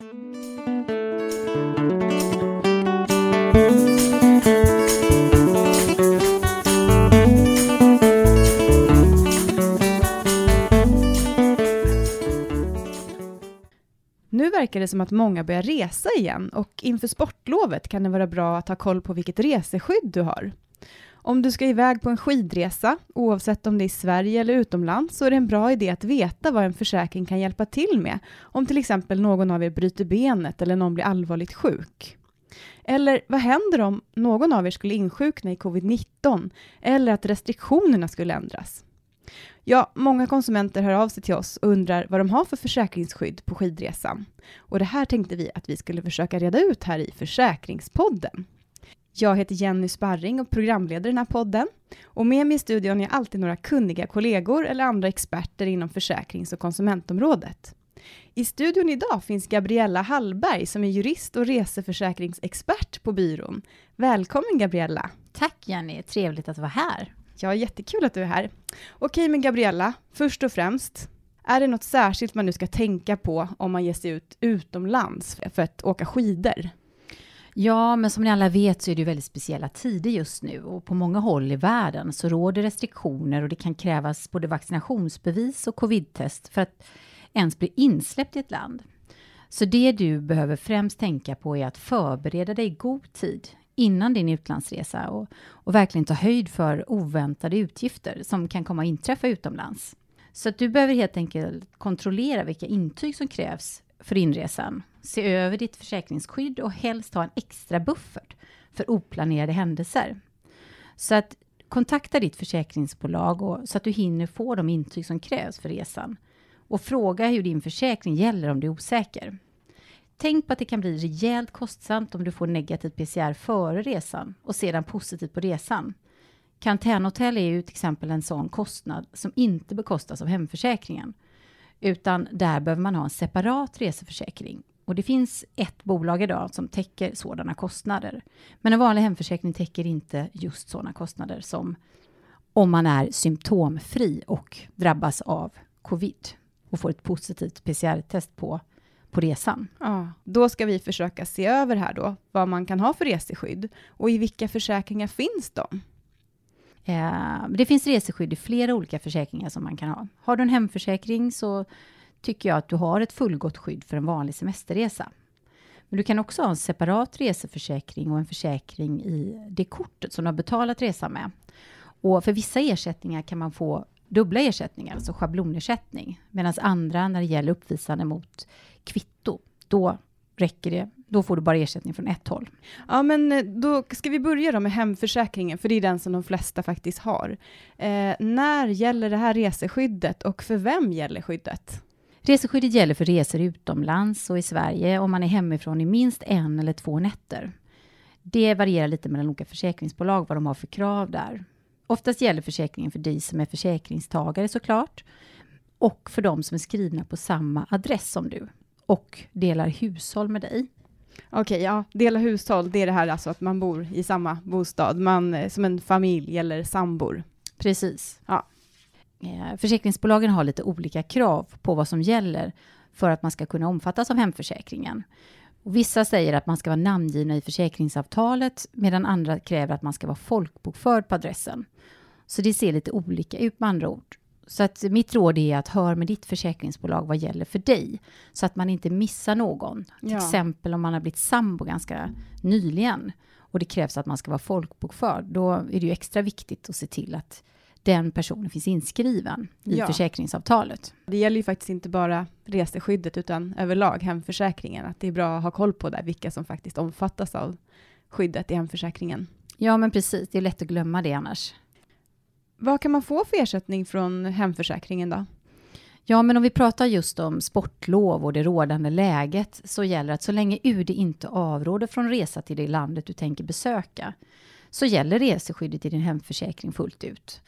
Nu verkar det som att många börjar resa igen och inför sportlovet kan det vara bra att ha koll på vilket reseskydd du har. Om du ska iväg på en skidresa, oavsett om det är i Sverige eller utomlands, så är det en bra idé att veta vad en försäkring kan hjälpa till med, om till exempel någon av er bryter benet eller någon blir allvarligt sjuk. Eller vad händer om någon av er skulle insjukna i covid-19 eller att restriktionerna skulle ändras? Ja, många konsumenter hör av sig till oss och undrar vad de har för försäkringsskydd på skidresan. Och det här tänkte vi att vi skulle försöka reda ut här i Försäkringspodden. Jag heter Jenny Sparring och programleder den här podden. Och med mig i studion är alltid några kunniga kollegor eller andra experter inom försäkrings och konsumentområdet. I studion idag finns Gabriella Hallberg som är jurist och reseförsäkringsexpert på byrån. Välkommen Gabriella! Tack Jenny, trevligt att vara här. Ja, jättekul att du är här. Okej, men Gabriella, först och främst, är det något särskilt man nu ska tänka på om man ger sig ut utomlands för att åka skidor? Ja, men som ni alla vet så är det väldigt speciella tider just nu och på många håll i världen så råder restriktioner och det kan krävas både vaccinationsbevis och covidtest för att ens bli insläppt i ett land. Så det du behöver främst tänka på är att förbereda dig i god tid innan din utlandsresa och, och verkligen ta höjd för oväntade utgifter som kan komma att inträffa utomlands. Så att du behöver helt enkelt kontrollera vilka intyg som krävs för inresan. Se över ditt försäkringsskydd och helst ha en extra buffert för oplanerade händelser. Så att kontakta ditt försäkringsbolag och, så att du hinner få de intyg som krävs för resan. Och fråga hur din försäkring gäller om du är osäker. Tänk på att det kan bli rejält kostsamt om du får negativt PCR före resan och sedan positivt på resan. Karantänhotell är ju till exempel en sån kostnad som inte bekostas av hemförsäkringen, utan där behöver man ha en separat reseförsäkring. Och det finns ett bolag idag som täcker sådana kostnader. Men en vanlig hemförsäkring täcker inte just sådana kostnader som om man är symptomfri och drabbas av covid och får ett positivt PCR-test på på resan. Ja, då ska vi försöka se över här då, vad man kan ha för reseskydd och i vilka försäkringar finns de? Eh, det finns reseskydd i flera olika försäkringar som man kan ha. Har du en hemförsäkring så tycker jag att du har ett fullgott skydd för en vanlig semesterresa. Men du kan också ha en separat reseförsäkring och en försäkring i det kortet som du har betalat resan med. Och för vissa ersättningar kan man få dubbla ersättningar, alltså schablonersättning, medan andra när det gäller uppvisande mot kvitto, då räcker det. Då får du bara ersättning från ett håll. Ja, men eh, då ska vi börja då med hemförsäkringen, för det är den som de flesta faktiskt har. Eh, när gäller det här reseskyddet och för vem gäller skyddet? Reseskyddet gäller för resor utomlands och i Sverige om man är hemifrån i minst en eller två nätter. Det varierar lite mellan olika försäkringsbolag vad de har för krav där. Oftast gäller försäkringen för dig som är försäkringstagare såklart och för de som är skrivna på samma adress som du och delar hushåll med dig. Okej, okay, ja, dela hushåll, det är det här alltså att man bor i samma bostad, man, eh, som en familj eller sambor. Precis. Ja. Eh, försäkringsbolagen har lite olika krav på vad som gäller för att man ska kunna omfattas av hemförsäkringen. Och vissa säger att man ska vara namngivna i försäkringsavtalet medan andra kräver att man ska vara folkbokförd på adressen. Så det ser lite olika ut med andra ord. Så att mitt råd är att hör med ditt försäkringsbolag vad gäller för dig. Så att man inte missar någon. Till ja. exempel om man har blivit sambo ganska nyligen och det krävs att man ska vara folkbokförd. Då är det ju extra viktigt att se till att den personen finns inskriven i ja. försäkringsavtalet. Det gäller ju faktiskt inte bara reseskyddet utan överlag hemförsäkringen. Att det är bra att ha koll på där, vilka som faktiskt omfattas av skyddet i hemförsäkringen. Ja, men precis. Det är lätt att glömma det annars. Vad kan man få för ersättning från hemförsäkringen då? Ja, men om vi pratar just om sportlov och det rådande läget så gäller att så länge UD inte avråder från resa till det landet du tänker besöka så gäller reseskyddet i din hemförsäkring fullt ut.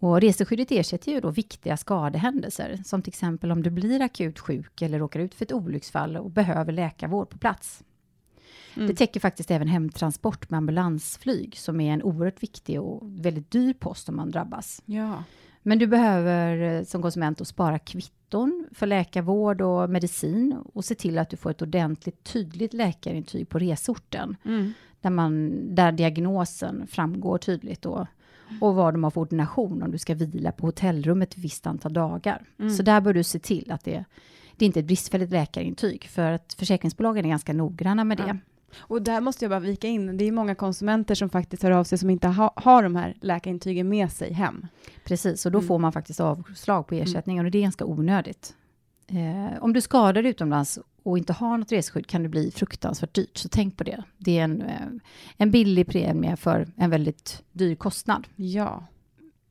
Och reseskyddet ersätter ju då viktiga skadehändelser som till exempel om du blir akut sjuk eller råkar ut för ett olycksfall och behöver läkarvård på plats. Mm. Det täcker faktiskt även hemtransport med ambulansflyg, som är en oerhört viktig och väldigt dyr post om man drabbas. Ja. Men du behöver eh, som konsument att spara kvitto kvitton för läkarvård och medicin och se till att du får ett ordentligt tydligt läkarintyg på resorten. Mm. Där, man, där diagnosen framgår tydligt då, och vad de har för ordination om du ska vila på hotellrummet ett visst antal dagar. Mm. Så där bör du se till att det, det är inte är ett bristfälligt läkarintyg för att försäkringsbolagen är ganska noggranna med det. Ja. Och där måste jag bara vika in, det är många konsumenter som faktiskt hör av sig som inte ha, har de här läkarintygen med sig hem. Precis, och då Mm. får man faktiskt avslag på ersättningen och det är ganska onödigt. Eh, om du skadar utomlands och inte har något reseskydd kan det bli fruktansvärt dyrt, så tänk på det. Det är en, eh, en billig premie för en väldigt dyr kostnad. Ja.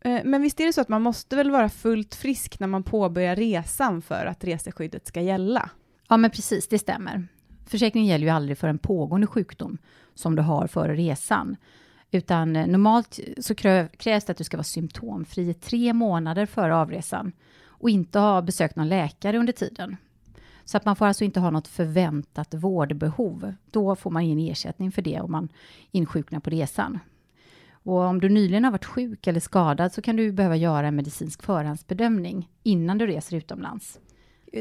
Eh, Men visst är det så att man måste väl vara fullt frisk när man påbörjar resan för att reseskyddet ska gälla? Ja, men precis, det stämmer. Försäkringen gäller ju aldrig för en pågående sjukdom som du har före resan. Utan eh, normalt så krävs det att du ska vara symptomfri i tre månader före avresan och inte ha besökt någon läkare under tiden. Så att man får alltså inte ha något förväntat vårdbehov. Då får man ingen ersättning för det om man insjuknar på resan. Och om du nyligen har varit sjuk eller skadad så kan du behöva göra en medicinsk förhandsbedömning innan du reser utomlands.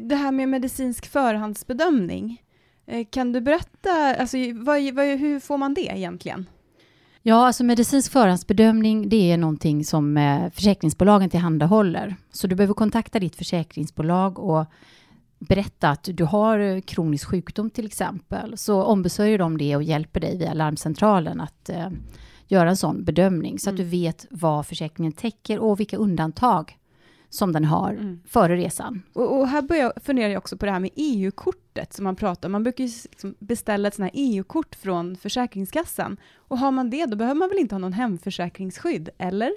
Det här med medicinsk förhandsbedömning, eh, kan du berätta, alltså, vad, vad, hur får man det egentligen? Ja, alltså medicinsk förhandsbedömning, det är någonting som eh, försäkringsbolagen tillhandahåller. Så du behöver kontakta ditt försäkringsbolag och berätta att du har kronisk sjukdom till exempel. Så ombesörjer de det och hjälper dig via larmcentralen att eh, göra en sån bedömning så att Mm. du vet vad försäkringen täcker och vilka undantag som den har Mm. före resan. Och, och här börjar jag fundera också på det här med EU-kortet som man pratar om. Man brukar ju liksom beställa ett sånt här EU-kort från Försäkringskassan. Och har man det, då behöver man väl inte ha någon hemförsäkringsskydd, eller?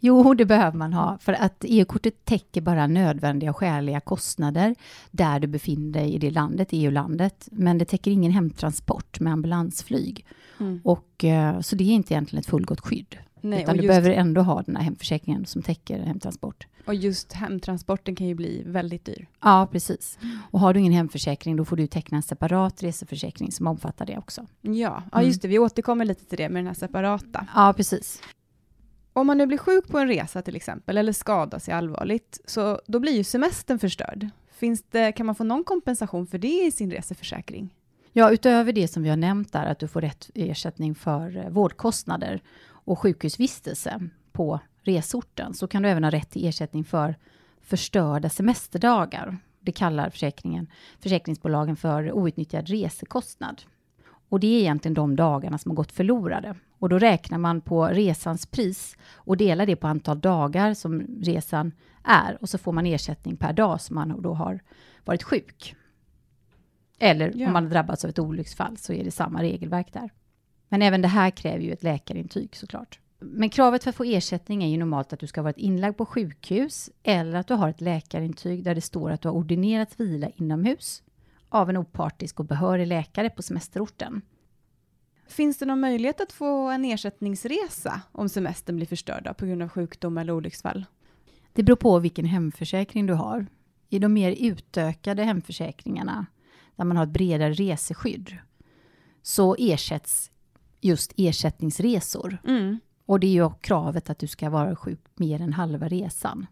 Jo, det behöver man ha, för att EU-kortet täcker bara nödvändiga och skäliga kostnader där du befinner dig i det landet, EU-landet, men det täcker ingen hemtransport med ambulansflyg. Och, eh, så det är inte egentligen ett fullgott skydd, Nej, utan du behöver ändå ha den här hemförsäkringen som täcker hemtransport. Och just hemtransporten kan ju bli väldigt dyr. Ja, precis. Och har du ingen hemförsäkring, då får du teckna en separat reseförsäkring som omfattar det också. Ja, ja Mm. just det, vi återkommer lite till det med den här separata. Ja, precis. Om man nu blir sjuk på en resa till exempel, eller skadar sig allvarligt, så då blir ju semestern förstörd. Finns det, kan man få någon kompensation för det i sin reseförsäkring? Ja, utöver det som vi har nämnt där, att du får rätt ersättning för eh, vårdkostnader och sjukhusvistelse på resorten, så kan du även ha rätt till ersättning för förstörda semesterdagar. Det kallar försäkringen, försäkringsbolagen för outnyttjad resekostnad. Och det är egentligen de dagarna som har gått förlorade. Och då räknar man på resans pris och delar det på antal dagar som resan är. Och så får man ersättning per dag som man då har varit sjuk. Eller Ja. om man har drabbats av ett olycksfall så är det samma regelverk där. Men även det här kräver ju ett läkarintyg såklart. Men kravet för att få ersättning är ju normalt att du ska ha varit inlagd på sjukhus eller att du har ett läkarintyg där det står att du har ordinerats vila inomhus av en opartisk och behörig läkare på semesterorten. Finns det någon möjlighet att få en ersättningsresa om semestern blir förstörd på grund av sjukdom eller olycksfall? Det beror på vilken hemförsäkring du har. I de mer utökade hemförsäkringarna, där man har ett bredare reseskydd, så ersätts just ersättningsresor. Mm. Och det är ju kravet att du ska vara sjuk mer än halva resan.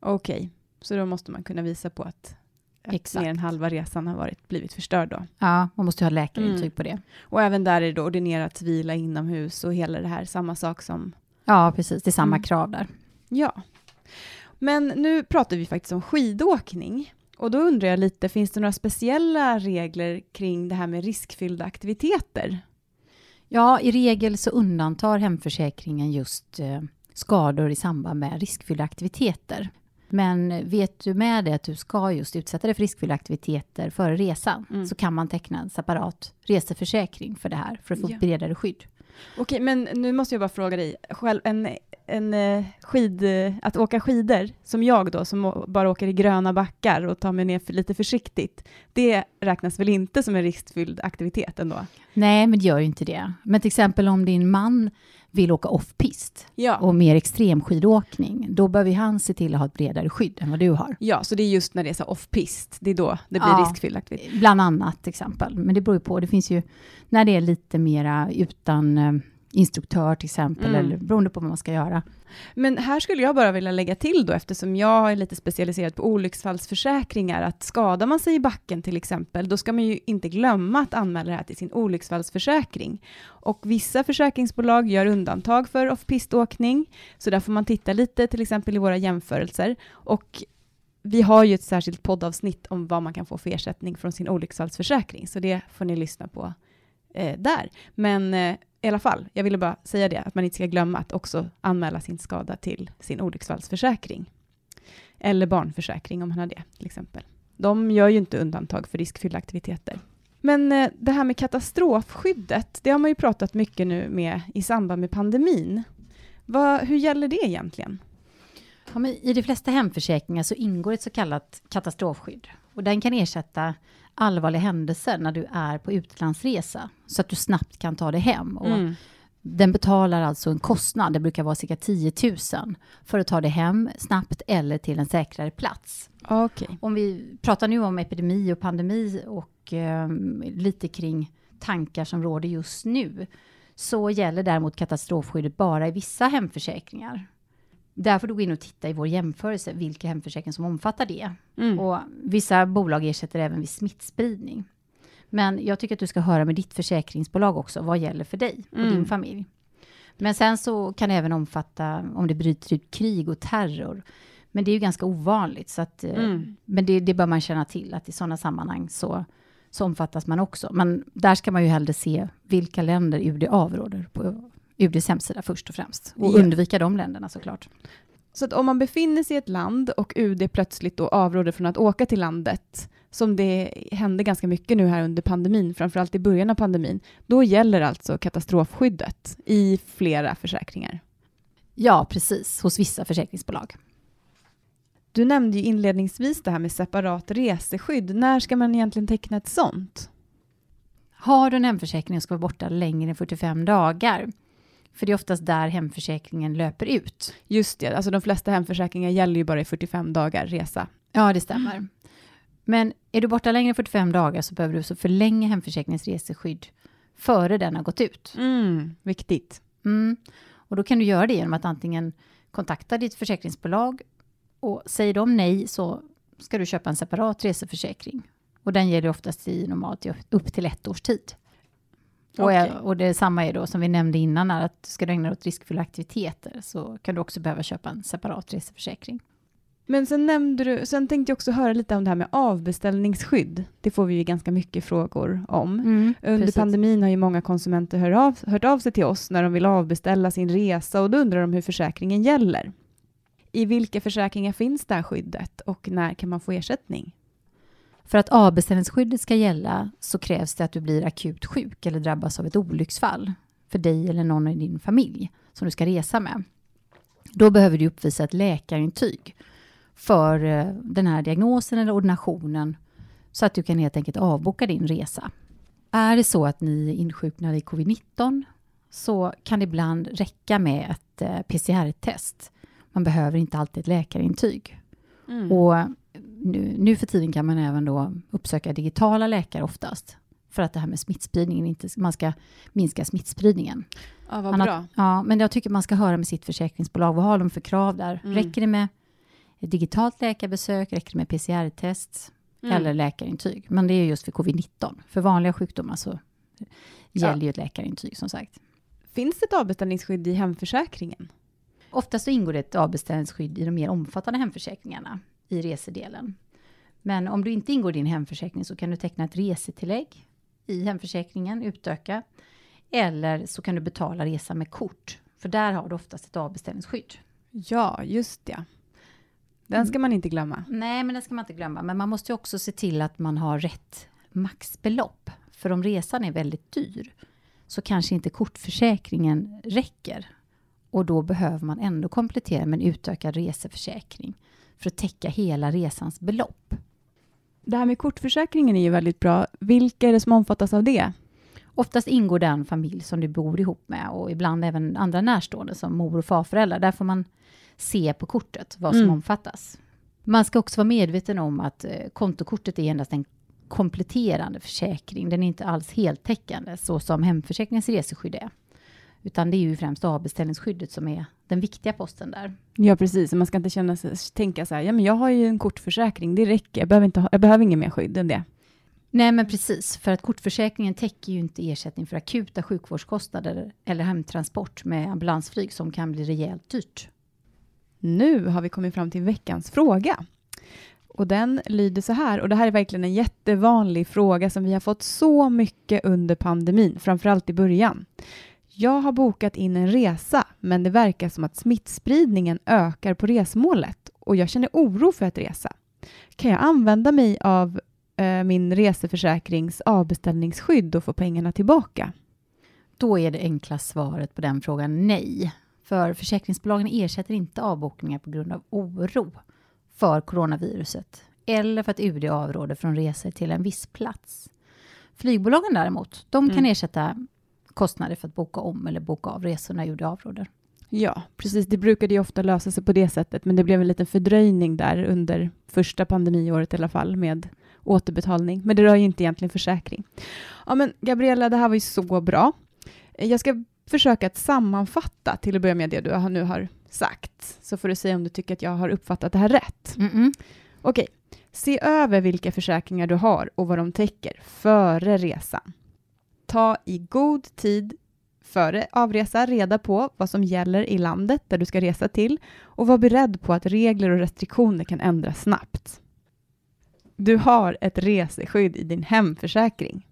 Okej, så då måste man kunna visa på att, att mer än halva resan har varit, blivit förstörd då. Ja, man måste ju ha läkarintyg Mm. på det. Och även där är det då ordinerat vila inomhus och hela det här, samma sak som Ja, precis. Det är samma Mm. krav där. Ja. Men nu pratar vi faktiskt om skidåkning. Och då undrar jag lite, finns det några speciella regler kring det här med riskfyllda aktiviteter? Ja, i regel så undantar hemförsäkringen just eh, skador i samband med riskfyllda aktiviteter. Men vet du med det att du ska just utsätta dig för riskfyllda aktiviteter före resan Mm. så kan man teckna en separat reseförsäkring för det här för att få Ja. ett bredare skydd. Okej, men nu måste jag bara fråga dig, själv, en, en eh, skid, eh, att åka skidor, som jag då, som bara åker i gröna backar och tar mig ner för lite försiktigt, det räknas väl inte som en riskfylld aktivitet ändå? Nej, men det gör ju inte det. Men till exempel om din man vill åka off-pist Ja. och mer extremskidåkning, då behöver han se till att ha ett bredare skydd än vad du har. ja, så det är just när det är så off-pist, det är då det blir Ja. riskfylld aktivitet. Bland annat exempel. Men det beror ju på. Det finns ju när det är lite mera utan, eh, instruktör till exempel, Mm. eller beroende på vad man ska göra. Men här skulle jag bara vilja lägga till då, eftersom jag är lite specialiserad på olycksfallsförsäkringar, att skadar man sig i backen till exempel, då ska man ju inte glömma att anmäla det här till sin olycksfallsförsäkring. Och vissa försäkringsbolag gör undantag för off-piståkning, så där får man titta lite, till exempel i våra jämförelser. Och vi har ju ett särskilt poddavsnitt om vad man kan få för ersättning från sin olycksfallsförsäkring, så det får ni lyssna på eh, där. Men eh, i alla fall, jag ville bara säga det, att man inte ska glömma att också anmäla sin skada till sin olycksfallsförsäkring. Eller barnförsäkring om man har det, till exempel. De gör ju inte undantag för riskfyllda aktiviteter. Men eh, det här med katastrofskyddet, det har man ju pratat mycket nu med i samband med pandemin. Vad, hur gäller det egentligen? Ja, men I de flesta hemförsäkringar så ingår ett så kallat katastrofskydd. Och den kan ersätta allvarliga händelser när du är på utlandsresa, så att du snabbt kan ta dig hem. Och Mm. Den betalar alltså en kostnad, det brukar vara cirka 10 000, för att ta dig hem snabbt eller till en säkrare plats. Okej. Om vi pratar nu om epidemi och pandemi och eh, lite kring tankar som råder just nu, så gäller däremot katastrofskyddet bara i vissa hemförsäkringar. Där får du gå in och titta i vår jämförelse vilka hemförsäkringar som omfattar det. Mm. Och vissa bolag ersätter även vid smittspridning. Men jag tycker att du ska höra med ditt försäkringsbolag också, vad gäller för dig och Mm. din familj. Men sen så kan det även omfatta om det bryter ut krig och terror. Men det är ju ganska ovanligt, så att, eh, Mm. men det, det bör man känna till, att i sådana sammanhang så, så omfattas man också. Men där ska man ju hellre se vilka länder UD avråder på UDs hemsida först och främst. Och Ja. undvika de länderna såklart. Så att om man befinner sig i ett land och UD plötsligt då avråder från att åka till landet, som det hände ganska mycket nu här under pandemin, framförallt i början av pandemin, då gäller alltså katastrofskyddet i flera försäkringar. Ja, precis, hos vissa försäkringsbolag. Du nämnde ju inledningsvis det här med separat reseskydd. När ska man egentligen teckna ett sånt? Har du en hemförsäkring och ska vara borta längre än 45 dagar, för det är oftast där hemförsäkringen löper ut. Just det, alltså de flesta hemförsäkringar gäller ju bara i 45 dagar resa. Ja, det stämmer. Men är du borta längre än 45 dagar så behöver du så förlänga hemförsäkringens reseskydd före den har gått ut. Mm, viktigt. Mm. Och då kan du göra det genom att antingen kontakta ditt försäkringsbolag och säger de nej så ska du köpa en separat reseförsäkring. Och den gäller oftast i normalt upp till ett års tid. Och, Okej. är, och det samma är då som vi nämnde innan, är att ska du ägna dig åt riskfulla aktiviteter så kan du också behöva köpa en separat reseförsäkring. Men sen nämnde du, sen tänkte jag också höra lite om det här med avbeställningsskydd. Det får vi ju ganska mycket frågor om. Under precis. pandemin har ju många konsumenter hör av, hört av sig till oss när de vill avbeställa sin resa och då undrar de hur försäkringen gäller. I vilka försäkringar finns det här skyddet och när kan man få ersättning? För att avbeställningsskyddet ska gälla så krävs det att du blir akut sjuk eller drabbas av ett olycksfall för dig eller någon i din familj som du ska resa med. Då behöver du uppvisa ett läkarintyg för eh, den här diagnosen eller ordinationen så att du kan helt enkelt avboka din resa. Är det så att ni är insjuknade i covid-19 så kan det ibland räcka med ett eh, PCR-test. Man behöver inte alltid ett läkarintyg. Mm. Och nu, nu för tiden kan man även då uppsöka digitala läkare oftast. För att det här med smittspridningen inte, man ska minska smittspridningen. ja, vad annat- bra. Ja, men jag tycker man ska höra med sitt försäkringsbolag. Vad har de för krav där? Mm. Räcker det med digitalt läkarbesök? Räcker det med PCR-test? Mm. Eller läkarintyg? Men det är just för covid-19. För vanliga sjukdomar så gäller ju ett läkarintyg som sagt. Finns det ett avbeställningsskydd i hemförsäkringen? Oftast så ingår det ett avbeställningsskydd i de mer omfattande hemförsäkringarna i resedelen. Men om du inte ingår i din hemförsäkring så kan du teckna ett resetillägg i hemförsäkringen, utöka. Eller så kan du betala resan med kort, för där har du oftast ett avbeställningsskydd. Ja, just det. Den ska man inte glömma. Nej, men det ska man inte glömma. Men man måste också se till att man har rätt maxbelopp. För om resan är väldigt dyr så kanske inte kortförsäkringen räcker. Och då behöver man ändå komplettera med en utökad reseförsäkring för att täcka hela resans belopp. Det här med kortförsäkringen är ju väldigt bra. Vilka är det som omfattas av det? Oftast ingår den familj som du bor ihop med och ibland även andra närstående som mor och farföräldrar. Där får man se på kortet vad som Mm. omfattas. Man ska också vara medveten om att eh, kontokortet är endast en kompletterande försäkring. Den är inte alls heltäckande så som hemförsäkringens reseskydd är. Utan det är ju främst avbeställningsskyddet som är den viktiga posten där. Ja, precis. Man ska inte känna sig, tänka så här, ja men jag har ju en kortförsäkring, det räcker, jag behöver, inte ha, jag behöver inget mer skydd än det. Nej, men precis. För att kortförsäkringen täcker ju inte ersättning för akuta sjukvårdskostnader eller hemtransport med ambulansflyg som kan bli rejält dyrt. Nu har vi kommit fram till veckans fråga. Och den lyder så här, och det här är verkligen en jättevanlig fråga som vi har fått så mycket under pandemin, framförallt i början. Jag har bokat in en resa, men det verkar som att smittspridningen ökar på resmålet och jag känner oro för att resa. Kan jag använda mig av eh, min reseförsäkrings avbeställningsskydd och få pengarna tillbaka? Då är det enkla svaret på den frågan nej. För försäkringsbolagen ersätter inte avbokningar på grund av oro för coronaviruset eller för att UD avråder från resor till en viss plats. Flygbolagen däremot, de kan mm. ersätta kostnader för att boka om eller boka av resor när UD avråder. Ja, precis. Det brukade ju ofta lösa sig på det sättet, men det blev en liten fördröjning där under första pandemiåret i alla fall med återbetalning. Men det rör ju inte egentligen försäkring. Ja, men Gabriella, det här var ju så bra. Jag ska försöka att sammanfatta till att börja med det du nu har sagt, så får du säga om du tycker att jag har uppfattat det här rätt. Mm -mm. Okej, se över vilka försäkringar du har och vad de täcker före resan. Ta i god tid före avresa reda på vad som gäller i landet där du ska resa till och var beredd på att regler och restriktioner kan ändras snabbt. Du har ett reseskydd i din hemförsäkring.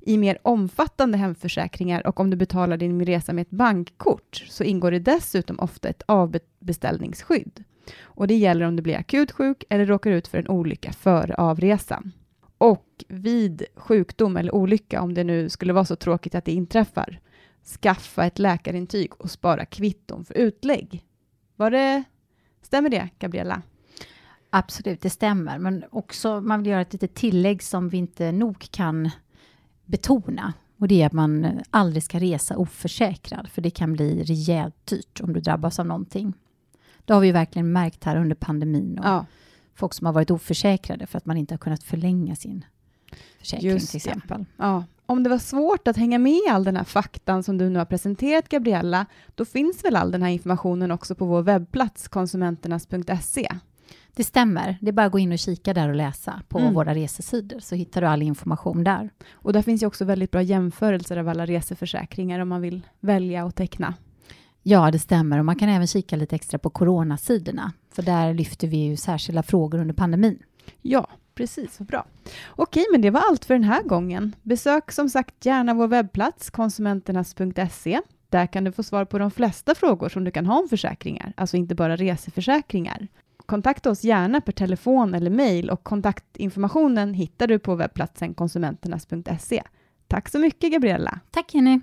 I mer omfattande hemförsäkringar och om du betalar din resa med ett bankkort så ingår det dessutom ofta ett avbeställningsskydd. Och det gäller om du blir akut sjuk eller råkar ut för en olycka före avresan. Och vid sjukdom eller olycka, om det nu skulle vara så tråkigt att det inträffar, skaffa ett läkarintyg och spara kvitton för utlägg. Var det, stämmer det, Gabriella? Absolut, det stämmer. Men också, man vill göra ett litet tillägg som vi inte nog kan betona. Och det är att man aldrig ska resa oförsäkrad, för det kan bli rejält dyrt om du drabbas av någonting. Det har vi verkligen märkt här under pandemin. Och ja. Folk som har varit oförsäkrade för att man inte har kunnat förlänga sin försäkring Just till exempel. Ja. Om det var svårt att hänga med i all den här faktan som du nu har presenterat, Gabriella, då finns väl all den här informationen också på vår webbplats konsumenternas.se? Det stämmer. Det är bara att gå in och kika där och läsa på mm. våra resesidor, så hittar du all information där. Och där finns ju också väldigt bra jämförelser av alla reseförsäkringar om man vill välja och teckna. Ja, det stämmer. Och man kan även kika lite extra på coronasidorna, för där lyfter vi ju särskilda frågor under pandemin. Ja, precis. Vad bra. Okej, men det var allt för den här gången. Besök som sagt gärna vår webbplats konsumenternas.se. Där kan du få svar på de flesta frågor som du kan ha om försäkringar, alltså inte bara reseförsäkringar. Kontakta oss gärna per telefon eller mejl och kontaktinformationen hittar du på webbplatsen konsumenternas.se. Tack så mycket Gabriella. Tack Jenny.